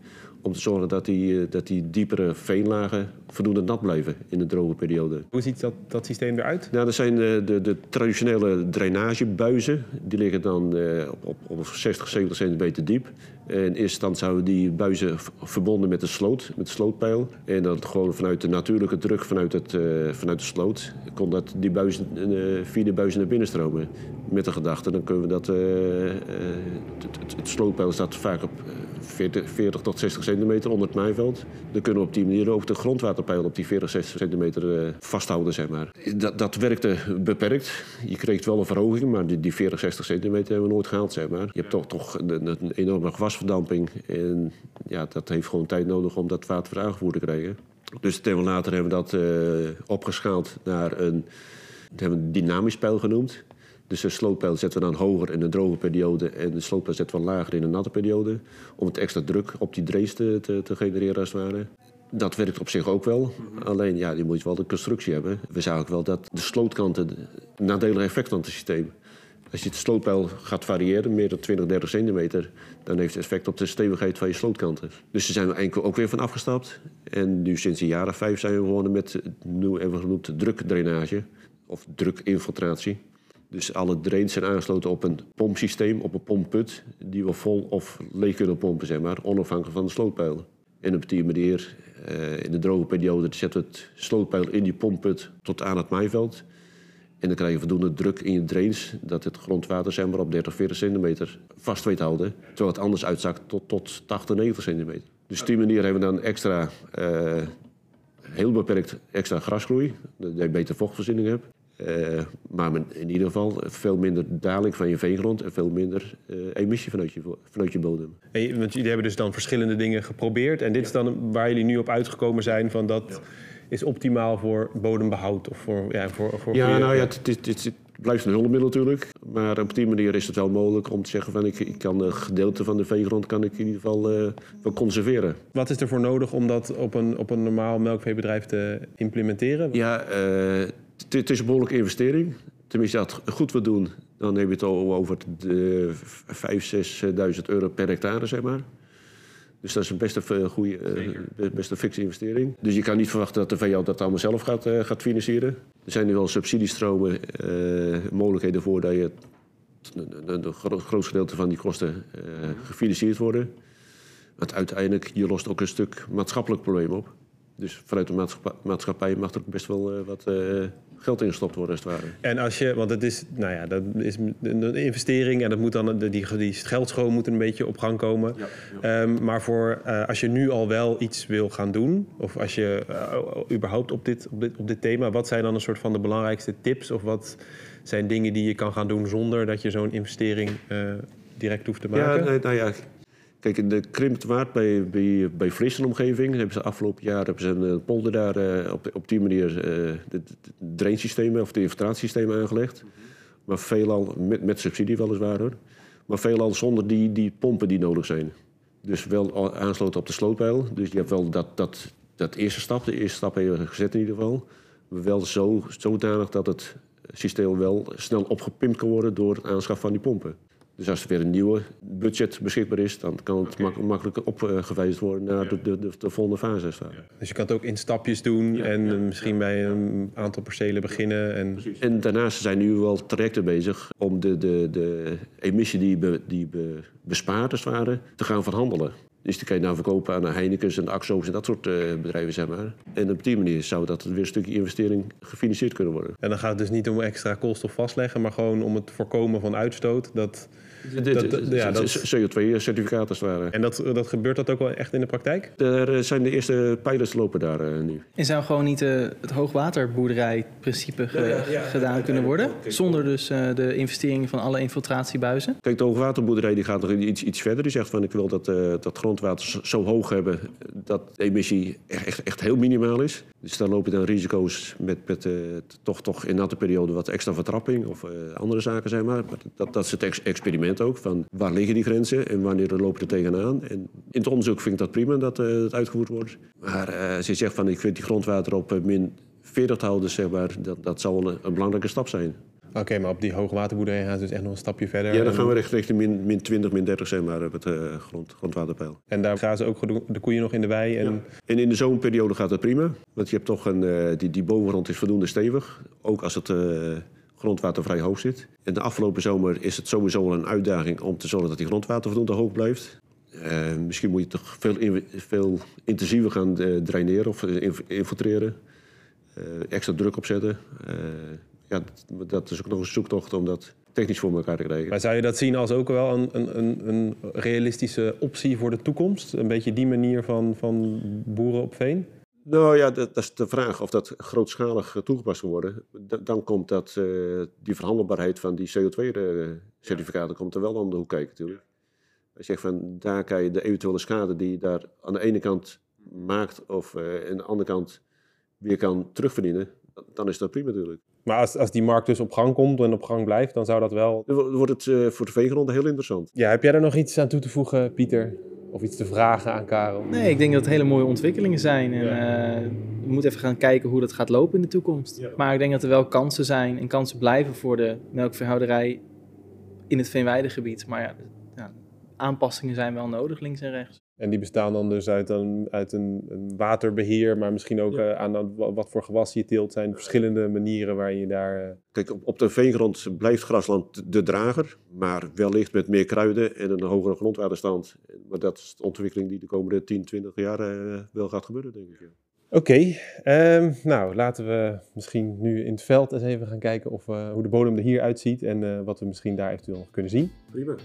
om te zorgen dat die, eh, dat die diepere veenlagen voldoende nat blijven in de droge periode. Hoe ziet dat, dat systeem eruit? Nou, dat zijn de, de, de traditionele drainagebuizen. Die liggen dan eh, op, op 60, 70 centimeter diep. En in eerste instantie zouden die buizen verbonden met de sloot, met de slootpeil. En dan gewoon vanuit de natuurlijke druk vanuit, het, uh, vanuit de sloot... kon dat die buizen, uh, via de buizen naar binnen stromen. Met de gedachte, dan kunnen we dat... Het, het, het, slootpeil staat vaak op 40, 40 tot 60 centimeter onder het maaiveld. Dan kunnen we op die manier ook de grondwaterpeil op die 40, 60 centimeter vasthouden, zeg maar. Dat, dat werkte beperkt. Je kreeg wel een verhoging, maar die, die 40, 60 centimeter hebben we nooit gehaald, zeg maar. Je hebt toch, toch een, een enorme gewas gasverdamping. En ja, dat heeft gewoon tijd nodig om dat water weer aangevoerd te krijgen. Dus ten later hebben we dat uh, opgeschaald naar een, dat hebben we dynamisch pijl genoemd. Dus de slootpeil zetten we dan hoger in de droge periode en de slootpeil zetten we lager in de natte periode. Om het extra druk op die drees te, te, genereren als het ware. Dat werkt op zich ook wel. Alleen ja, je moet wel de constructie hebben. We zagen ook wel dat de slootkanten nadelig effect aan het systeem. Als je het slootpeil gaat variëren, meer dan 20, 30 centimeter, dan heeft het effect op de stevigheid van je slootkanten. Dus daar zijn we eigenlijk ook weer van afgestapt. En nu sinds een jaar of vijf zijn we begonnen met, nu hebben we genoemd, drukdrainage of drukinfiltratie. Dus alle drains zijn aangesloten op een pompsysteem, op een pompput, die we vol of leeg kunnen pompen, zeg maar, onafhankelijk van de slootpeil. En op die manier, uh, in de droge periode, zetten we het slootpeil in die pompput tot aan het maaiveld. En dan krijg je voldoende druk in je drains dat het grondwater zeg maar, op 30, 40 centimeter vast weet houden. Terwijl het anders uitzakt tot, tot 80, 90 centimeter. Dus op die manier hebben we dan extra, uh, heel beperkt extra grasgroei. Dat je beter vochtvoorziening hebt. Uh, maar in ieder geval veel minder daling van je veengrond en veel minder uh, emissie vanuit je, vanuit je bodem. Hey, want jullie hebben dus dan verschillende dingen geprobeerd. En dit ja. is dan waar jullie nu op uitgekomen zijn van dat... Ja is optimaal voor bodembehoud? Of voor, ja, voor, voor ja, nou ja, het, het, het, het, blijft een hulpmiddel natuurlijk. Maar op die manier is het wel mogelijk om te zeggen van ik, ik kan een gedeelte van de veegrond kan ik in ieder geval uh, wel conserveren. Wat is er voor nodig om dat op een, op een normaal melkveebedrijf te implementeren? Ja, het is een behoorlijke investering. Tenminste, als je dat goed wil doen, dan heb je het al over de 5.000, 6.000 euro per hectare, zeg maar. Dus dat is een best een, goede, uh, best een fikse investering. Dus je kan niet verwachten dat de VO dat allemaal zelf gaat, uh, gaat financieren. Er zijn nu wel subsidiestromen, uh, mogelijkheden voor dat je een groot gedeelte van die kosten gefinancierd worden. Want uiteindelijk, je lost ook een stuk maatschappelijk probleem op. Dus vanuit de maatschappij, mag er ook best wel eh, wat eh, geld ingestopt worden, als het ware. En als je, want het is, nou ja, dat is een investering en dat moet dan, die, die geldstroom moet een beetje op gang komen. Ehm, maar voor eh, als je nu al wel iets wil gaan doen, of als je eh, überhaupt op dit, op, dit, op dit thema, wat zijn dan een soort van de belangrijkste tips? Of wat zijn dingen die je kan gaan doen zonder dat je zo'n investering eh, direct hoeft te maken? Ja, nee, nou ja, kijk, in de Krimptwaard bij, bij, bij hebben ze afgelopen jaar hebben ze een eh, polder daar eh, op, op die manier eh de, de drainsystemen of de infiltratiesystemen aangelegd. Maar veelal, met, met subsidie weliswaar hoor, maar veelal zonder die, die pompen die nodig zijn. Dus wel aansloten op de slootpeil. Dus je hebt wel dat, dat, dat eerste stap, de eerste stap hebben we gezet in ieder geval. Maar wel zo, zodanig dat het systeem wel snel opgepimpt kan worden door het aanschaf van die pompen. Dus als er weer een nieuwe budget beschikbaar is, dan kan het mak- makkelijker opgewijzigd worden naar de, de, de, de volgende fase. ware. Dus je kan het ook in stapjes doen en eh, misschien bij een aantal percelen beginnen. En, En daarnaast zijn nu wel trajecten bezig om de, de, de emissie die, be, die be, bespaart, als het ware, te gaan verhandelen. Dus die kan je nou verkopen aan de Heineken's en de Axo's en dat soort eh, bedrijven, zeg maar. En op die manier zou dat weer een stukje investering gefinancierd kunnen worden. en dan gaat het dus niet om extra koolstof vastleggen, maar gewoon om het voorkomen van uitstoot. Dat- ja, dat- CO2-certificaat als het ware. en dat, dat gebeurt dat ook wel echt in de praktijk? Er eh, zijn de eerste pilots lopen daar eh, nu. En zou gewoon niet eh, het hoogwaterboerderijprincipe ge- gedaan kunnen worden? Zonder dus eh, de investeringen van alle infiltratiebuizen? Kijk, de hoogwaterboerderij die gaat nog iets, iets verder. Die zegt van ik wil dat, eh, dat grondwater zo- hoog hebben dat de emissie echt, echt, echt heel minimaal is. Dus daar loop je dan risico's met, met eh, toch, toch in natte periode wat extra vertrapping of eh, andere zaken zijn maar. maar dat, dat is het ex- experiment ook van waar liggen die grenzen en wanneer lopen er tegenaan. En in het onderzoek vind ik dat prima dat eh, het uitgevoerd wordt. Maar eh, als je zegt van ik vind die grondwater op eh, min 40 houden, zeg maar, dat, dat zou een, een belangrijke stap zijn. Oké, maar op die hoogwaterboerderij gaan ze dus echt nog een stapje verder. Ja, dan gaan we echt richting min, min 20, min 30 zeg maar, op het eh, grond, grondwaterpeil. En daar gaan ze ook de koeien nog in de wei. En, En in de zomerperiode gaat het prima. Want je hebt toch een, eh, die, die bovengrond is voldoende stevig. Ook als het eh, grondwater vrij hoog zit. En de afgelopen zomer is het sowieso wel een uitdaging om te zorgen dat die grondwater voldoende hoog blijft. Eh, misschien moet je toch veel, veel intensiever gaan eh, draineren of eh, inf- infiltreren. Extra druk opzetten. Ja, dat, dat is ook nog een zoektocht om dat technisch voor elkaar te krijgen. maar zou je dat zien als ook wel een, een, een realistische optie voor de toekomst? Een beetje die manier van, van boeren op veen? Nou ja, dat, dat is de vraag of dat grootschalig eh, toegepast kan worden. Da- dan komt dat, eh, die verhandelbaarheid van die CO2-certificaten komt er wel om de hoek kijken natuurlijk. Als je zegt van daar kan je de eventuele schade die je daar aan de ene kant maakt of eh, aan de andere kant weer kan terugverdienen, dan is dat prima natuurlijk. Maar als, als die markt dus op gang komt en op gang blijft, dan zou dat wel... Dan wo- wordt het eh, voor de veengronden heel interessant. Ja, heb jij er nog iets aan toe te voegen, Pieter? Of iets te vragen aan Karel? Nee, ik denk dat het hele mooie ontwikkelingen zijn. En, Ja. eh, we moeten even gaan kijken hoe dat gaat lopen in de toekomst. Ja. Maar ik denk dat er wel kansen zijn en kansen blijven voor de melkveehouderij in het Veenweidegebied. Maar ja, ja, aanpassingen zijn wel nodig links en rechts. En die bestaan dan dus uit een, uit een, een waterbeheer, maar misschien ook eh, aan aan wa- wat voor gewas je teelt. zijn verschillende manieren waar je daar... eh, Kijk, op, op de veengrond blijft grasland de drager, maar wellicht met meer kruiden en een hogere grondwaterstand. Maar dat is de ontwikkeling die de komende 10, 20 jaar eh, wel gaat gebeuren, denk ik. ja. Oké, ehm, nou laten we misschien nu in het veld eens even gaan kijken of, eh, hoe de bodem er hier uitziet en eh, wat we misschien daar eventueel nog kunnen zien. Prima.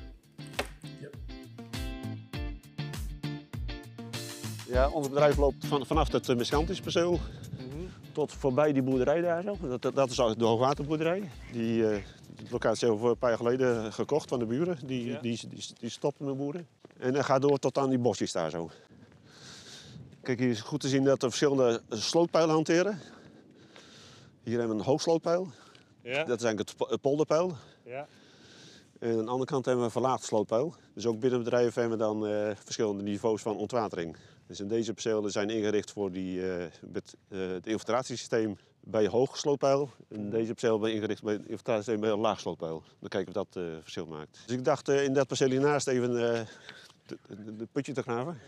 Ja, ons bedrijf loopt van, vanaf het uh, Miscantisperceel tot voorbij die boerderij daar. Zo. Dat, dat, dat is de hoogwaterboerderij. Die, eh die locatie hebben we een paar jaar geleden gekocht van de buren. Die, die, die, die, die stopten met boeren. En dat gaat door tot aan die bosjes daar zo. Kijk, hier is goed te zien dat we verschillende slootpijlen hanteren. Hier hebben we een hoogslootpijl. Ja, Dat is eigenlijk het, po- het polderpijl. ja. En aan de andere kant hebben we een verlaagd slootpeil. Dus ook binnen het bedrijf hebben we dan eh, verschillende niveaus van ontwatering. Dus in deze percelen zijn ingericht voor die, eh, met, eh, het infiltratiesysteem bij hoog slootpeil. En deze perceel ben ingericht bij het infiltratiesysteem bij een laag slootpeil. Dan kijken of dat eh, verschil maakt. Dus ik dacht in dat perceel hiernaast even de putje te graven.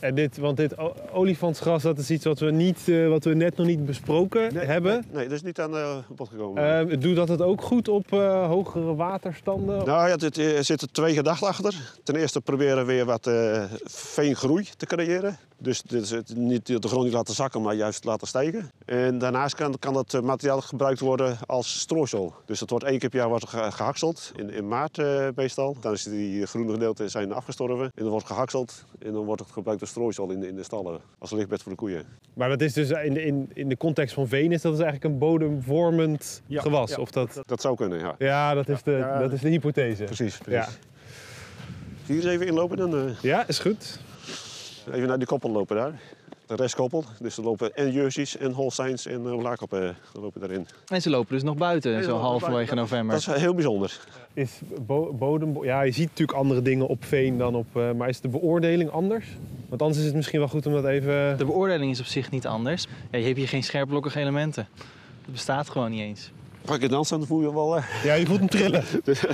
En dit, want dit olifantsgras, dat is iets wat we, niet, eh, wat we net nog niet besproken Nee, hebben. Nee, nee, dat is niet aan de bod gekomen. Eh, doet dat het ook goed op eh, hogere waterstanden? Nou ja, dit- er zitten twee gedachten achter. Ten eerste proberen we weer wat eh, veengroei te creëren. Dus dit is het niet de grond niet laten zakken, maar juist laten stijgen. En daarnaast kan, kan dat eh, materiaal gebruikt worden als strooisel. Dus dat wordt één keer per jaar wordt gehakseld, in, in maart eh, meestal. Dan is die groene gedeelten zijn afgestorven en dan wordt gehakseld. En dan wordt het gebruikt als strooisel in, de- in de stallen, als lichtbed voor de koeien. Maar dat is dus in de, in, in de context van veen is dat dus eigenlijk een bodemvormend Ja, gewas? ja. Of dat... Dat zou kunnen, ja. Ja, dat is de, Ja. dat is de hypothese. Precies, Ja. precies. Hier eens even inlopen dan. eh, ja, is goed. Even naar die koppel lopen daar. De restkoppel. Dus er lopen en Jerseys en Holsteins en uh, Laarkoppen lopen daarin. En ze lopen dus nog buiten, zo halverwege november. Dat is heel bijzonder. Is bo- bodem... Ja, je ziet natuurlijk andere dingen op veen dan op... eh, maar is de beoordeling anders? Want anders is het misschien wel goed om dat even... De beoordeling is op zich niet anders. Ja, je hebt hier geen scherpblokkige elementen. Dat bestaat gewoon niet eens. Pak je dans aan, dan voel je wel. eh, Ja, je voelt hem trillen. [LAUGHS]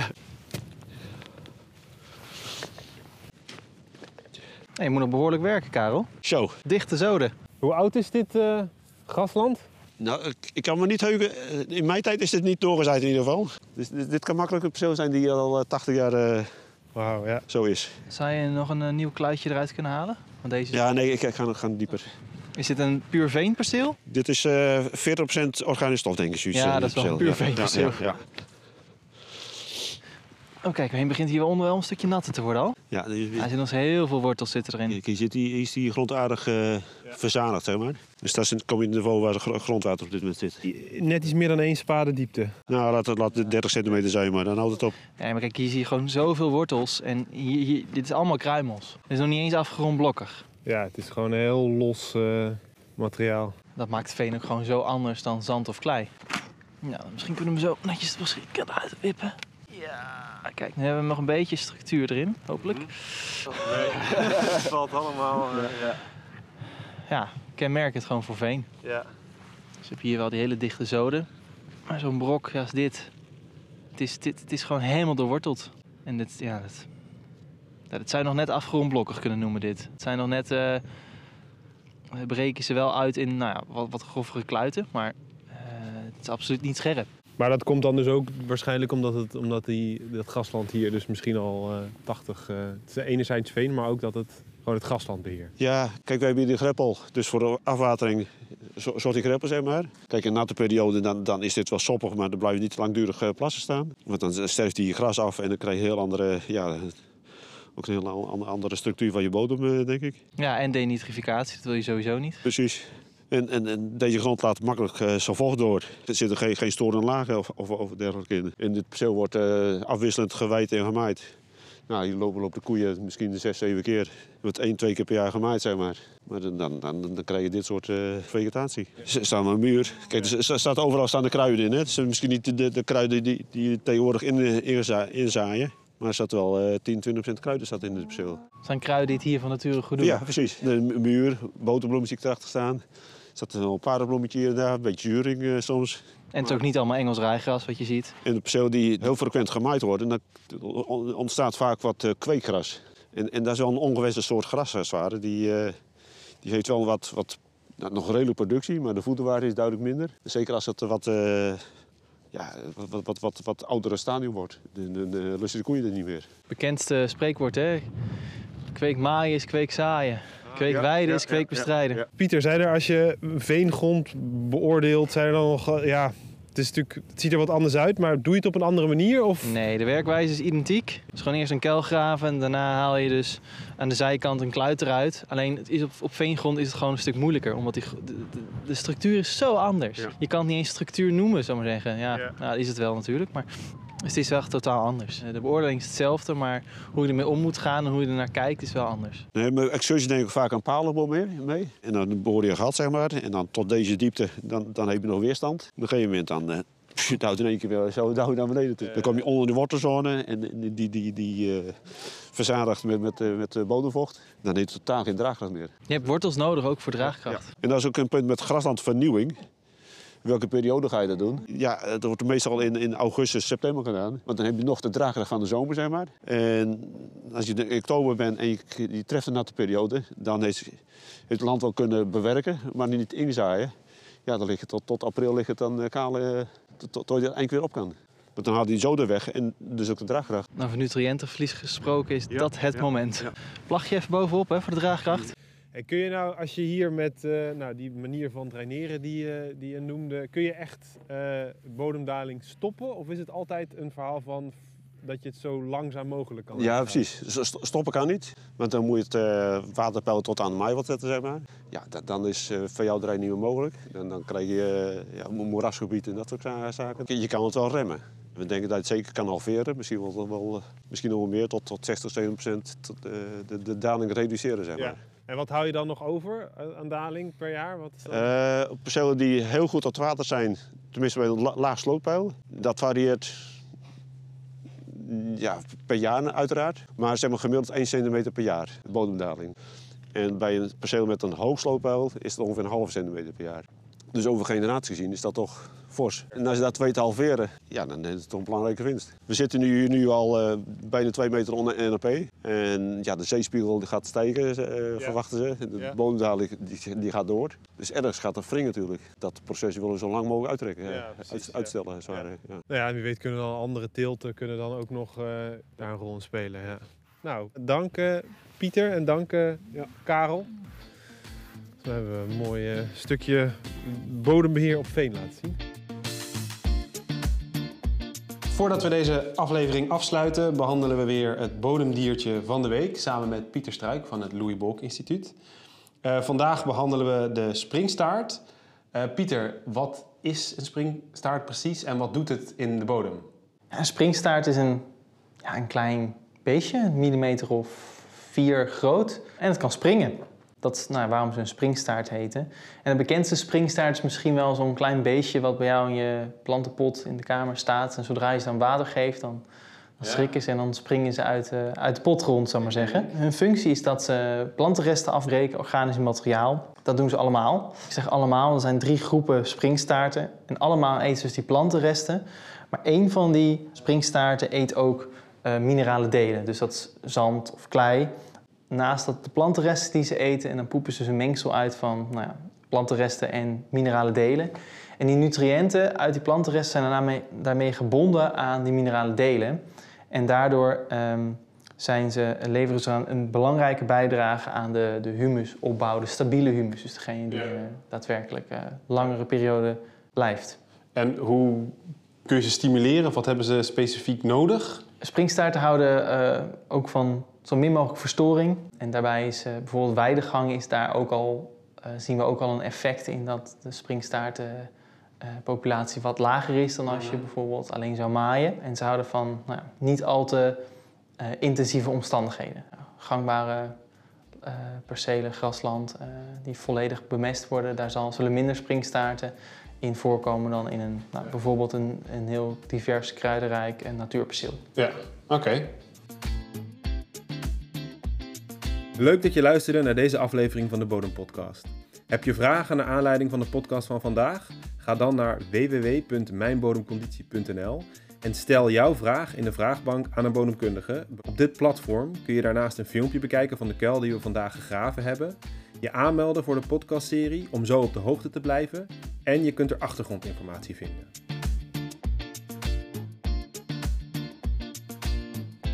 Nee, je moet nog behoorlijk werken, Karel. Zo. Dichte zoden. Hoe oud is dit eh, grasland? Nou, ik, ik kan me niet heugen. eh, In mijn tijd is dit niet doorgezaaid in ieder geval. Dus dit, dit kan makkelijk een persoon zijn die al eh, 80 jaar eh, Wauw, ja. zo is. Zou je nog een nieuw kluitje eruit kunnen halen? Want deze. Ja, nee, ik, ik ga, nog- ga dieper. Is dit een puur veenperceel? Dit is eh 40% organische stof, denk ik. zoiets, Ja, dat is wel perceel. puur Ja, veenperceel. Ja, ja, Oh kijk, hij begint hier onder wel een stukje natter te worden al. ja. Ja, Hij zit nog heel veel wortels zitten erin. Kijk, hier zit die, is die grond aardig eh, verzadigd, zeg maar. Dus dat is kom je in het niveau waar de gro- grondwater op dit moment zit. Net iets meer dan één spade diepte. Nou, laat het, laat het 30 centimeter zijn, maar dan houdt het op. Ja, maar kijk, hier zie je gewoon zoveel wortels. En hier, hier, dit is allemaal kruimels. Dit is nog niet eens afgerond blokkig. Ja, het is gewoon een heel los eh, materiaal. Dat maakt veen ook gewoon zo anders dan zand of klei. Nou, misschien kunnen we hem zo netjes het misschien eruit wippen. Ja, kijk, nu hebben we nog een beetje structuur erin, hopelijk. Het valt allemaal. ja. Ja, kenmerkend gewoon voor veen. Ja. Dus je hebt hier wel die hele dichte zoden. Maar zo'n brok als dit, het is, dit, het is gewoon helemaal doorworteld. En dit, ja, dat, dat zou je nog net afgrondblokkig kunnen noemen dit. Het zijn nog net, eh, we breken ze wel uit in nou ja, wat, wat grovere kluiten, maar eh, het is absoluut niet scherp. Maar dat komt dan dus ook waarschijnlijk omdat, het, omdat die, dat grasland hier dus misschien al eh 80... eh, het is enerzijds veen, maar ook dat het gewoon het grasland beheert. Ja, kijk, wij hebben hier de greppel. Dus voor de afwatering zo- zorgt die greppel, zeg maar. Kijk, in natte periode dan, dan is dit wel soppig, maar dan blijven niet langdurig eh, plassen staan. Want dan sterft die gras af en dan krijg je een heel andere, ja, ook een heel an- andere structuur van je bodem, eh, denk ik. Ja, en denitrificatie, dat wil je sowieso niet. Precies. En, en, en deze grond laat makkelijk eh zo vocht door. Er zitten geen, geen storende lagen of, of, of dergelijke in. En dit perceel wordt eh, afwisselend gewijd en gemaaid. Nou, hier lopen, lopen de koeien misschien zes, zeven keer. Er wordt één, twee keer per jaar gemaaid, zeg maar. Maar dan, dan, dan, dan krijg je dit soort eh, vegetatie. Er staat een muur. Kijk, er staat overal staan de kruiden in. Hè. Het zijn misschien niet de, de, de kruiden die, die je tegenwoordig in, inza- inzaaien. Maar er staat wel eh 10, 20 procent kruiden staat in dit perceel. Het zijn kruiden die het hier van nature goed doen. Ja, precies. De mu- muur, boterbloemen zie ik erachter staan. Er staat een paardenbloemetje hier en daar, een beetje juring eh, soms. En het is ook niet allemaal Engels rijgras wat je ziet. En de perceel die heel frequent gemaaid worden, dan on- ontstaat vaak wat eh, kweekgras. En, en dat is wel een ongewisse soort gras als het ware. Die, eh, die heeft wel wat, wat nou, nog redelijk productie, maar de voederwaarde is duidelijk minder. Zeker als het wat, ja, wat, wat, wat, oudere stadium wordt. Dan, lusten de koeien er niet meer. Bekendste spreekwoord, hè? Kweek maaien is kweek zaaien. Kweek Ja, weiden ja, is kweek ja, bestrijden. ja. Pieter, zijn er als je veengrond beoordeelt, zijn er dan nog... eh, Ja, het, is natuurlijk, het ziet er wat anders uit, maar doe je het op een andere manier? Of... Nee, de werkwijze is identiek. Dus gewoon eerst een kuil graven en daarna haal je dus aan de zijkant een kluit eruit. Alleen het is op, op veengrond is het gewoon een stuk moeilijker, omdat die, de, de, de structuur is zo anders. Ja. Je kan het niet eens structuur noemen, zou ik maar zeggen. Ja, Ja. Nou, is het wel natuurlijk, maar het is wel echt totaal anders. De beoordeling is hetzelfde, maar hoe je ermee om moet gaan en hoe je ernaar kijkt is wel anders. Nee, maar excursies neem ik vaak een palenboom mee, mee. En dan behoor je een gat, zeg maar. En dan tot deze diepte, dan, dan heb je nog weerstand. Op een gegeven moment dan... eh [LAUGHS] het houdt in één keer weer zo douw naar beneden toe. Dan kom je onder de wortelzone en die, die, die, die eh, verzadigt met, met, eh, met eh, bodemvocht. Dan heeft het totaal geen draagkracht meer. Je hebt wortels nodig ook voor draagkracht. En dat is ook een punt met graslandvernieuwing. Welke periode ga je dat doen? Ja, het wordt meestal in, in augustus, september gedaan. Want dan heb je nog de draagkracht van de zomer, zeg maar. En als je in oktober bent en je, je treft een natte periode... dan heeft, heeft het land wel kunnen bewerken, maar niet inzaaien. Ja, dan ligt het tot, tot april ligt het dan eh, kaal, eh, tot, tot je er eindelijk weer op kan. Want dan haalt hij zo er weg en dus ook de draagkracht. Nou, van nutriëntenverlies gesproken is Ja, dat het ja, moment. ja. Plag je even bovenop hè, voor de draagkracht. En kun je nou, als je hier met eh, nou, die manier van draineren die, je- die je noemde, kun je echt eh, bodemdaling stoppen? Of is het altijd een verhaal van dat je het zo langzaam mogelijk kan Ja, precies. Stoppen kan niet. Want dan moet je het waterpeil tot aan de maaiwand zetten, zeg maar. Ja, da- dan is eh veehouderij niet meer mogelijk. Dan, dan krijg je ja, mo- moerasgebied en dat soort za- zaken. Je- kan het wel remmen. We denken dat je het zeker kan halveren. Misschien wel, wel, misschien nog wel meer, tot, tot 60, 70 procent tot, eh, de, de daling reduceren, zeg maar. Ja. En wat hou je dan nog over eh, aan daling per jaar? Wat is dan- Eh, percelen die heel goed tot water zijn, tenminste bij een la- laag slootpeil, dat varieert mm, ja, per jaar uiteraard. Maar zeg maar gemiddeld 1 centimeter per jaar, bodemdaling. En bij een perceel met een hoog slootpeil is het ongeveer een halve centimeter per jaar. Dus over generatie gezien is dat toch fors. En als je dat weet te halveren, ja, dan is het toch een belangrijke winst. We zitten nu, nu al eh, bijna twee meter onder NAP. En ja, de zeespiegel die gaat stijgen, eh, verwachten ze. De Ja. bodemdaling die, die gaat door. Dus ergens gaat dat wring natuurlijk. Dat proces willen we zo lang mogelijk uittrekken. Ja, precies, uit- ja. uitstellen. Ja. Nou ja, wie weet kunnen dan andere teelten kunnen dan ook nog eh, daar een rol in spelen. Ja. Nou, dank Pieter en dank Karel. Zo hebben we een mooi stukje bodembeheer op veen laten zien. Voordat we deze aflevering afsluiten, behandelen we weer het bodemdiertje van de week samen met Pieter Struik van het Louis Bolk Instituut. Eh, vandaag behandelen we de springstaart. Eh, Pieter, wat is een springstaart precies en wat doet het in de bodem? Een springstaart is een, ja, een klein beestje, een millimeter of vier groot. En het kan springen. Dat is nou, waarom ze een springstaart heten. En de bekendste springstaart is misschien wel zo'n klein beestje... wat bij jou in je plantenpot in de kamer staat. En zodra je ze dan water geeft, dan, dan schrikken ze... en dan springen ze uit, eh, uit de pot rond, zou maar zeggen. Hun functie is dat ze plantenresten afbreken, organisch materiaal. Dat doen ze allemaal. Ik zeg allemaal, er zijn drie groepen springstaarten. En allemaal eten ze dus die plantenresten... Maar één van die springstaarten eet ook eh, minerale delen. Dus dat is zand of klei. Naast dat de plantenresten die ze eten... en dan poepen ze dus een mengsel uit van nou ja, plantenresten en minerale delen. En die nutriënten uit die plantenresten zijn daarmee, daarmee gebonden aan die minerale delen. En daardoor ehm, zijn ze, leveren ze een, belangrijke bijdrage aan de, de humusopbouw, de stabiele humus. Dus degene die Ja. eh, daadwerkelijk eh langere periode blijft. En hoe kun je ze stimuleren wat hebben ze specifiek nodig? Springstaarten houden eh, ook van zo min mogelijk verstoring. En daarbij is eh, bijvoorbeeld weidegang is daar ook al, eh, zien we ook al een effect in dat de springstaartenpopulatie wat lager is dan als je bijvoorbeeld alleen zou maaien. En ze houden van nou, niet al te eh, intensieve omstandigheden. Gangbare eh, percelen, grasland, eh, die volledig bemest worden, daar zal, zullen minder springstaarten in voorkomen dan in een, nou, bijvoorbeeld een, een heel divers kruidenrijk en natuurperceel. Ja, oké. Leuk dat je luisterde naar deze aflevering van de Bodem Podcast. Heb je vragen naar aanleiding van de podcast van vandaag? Ga dan naar www.mijnbodemconditie.nl en stel jouw vraag in de vraagbank aan een bodemkundige. Op dit platform kun je daarnaast een filmpje bekijken van de kuil die we vandaag gegraven hebben, je aanmelden voor de podcastserie om zo op de hoogte te blijven en je kunt er achtergrondinformatie vinden.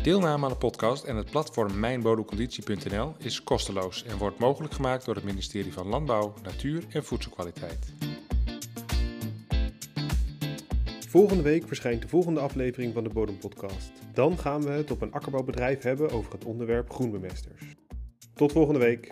Deelname aan de podcast en het platform mijnbodemconditie.nl is kosteloos en wordt mogelijk gemaakt door het ministerie van Landbouw, Natuur en Voedselkwaliteit. Volgende week verschijnt de volgende aflevering van de Bodem Podcast. Dan gaan we het op een akkerbouwbedrijf hebben over het onderwerp groenbemesters. Tot volgende week.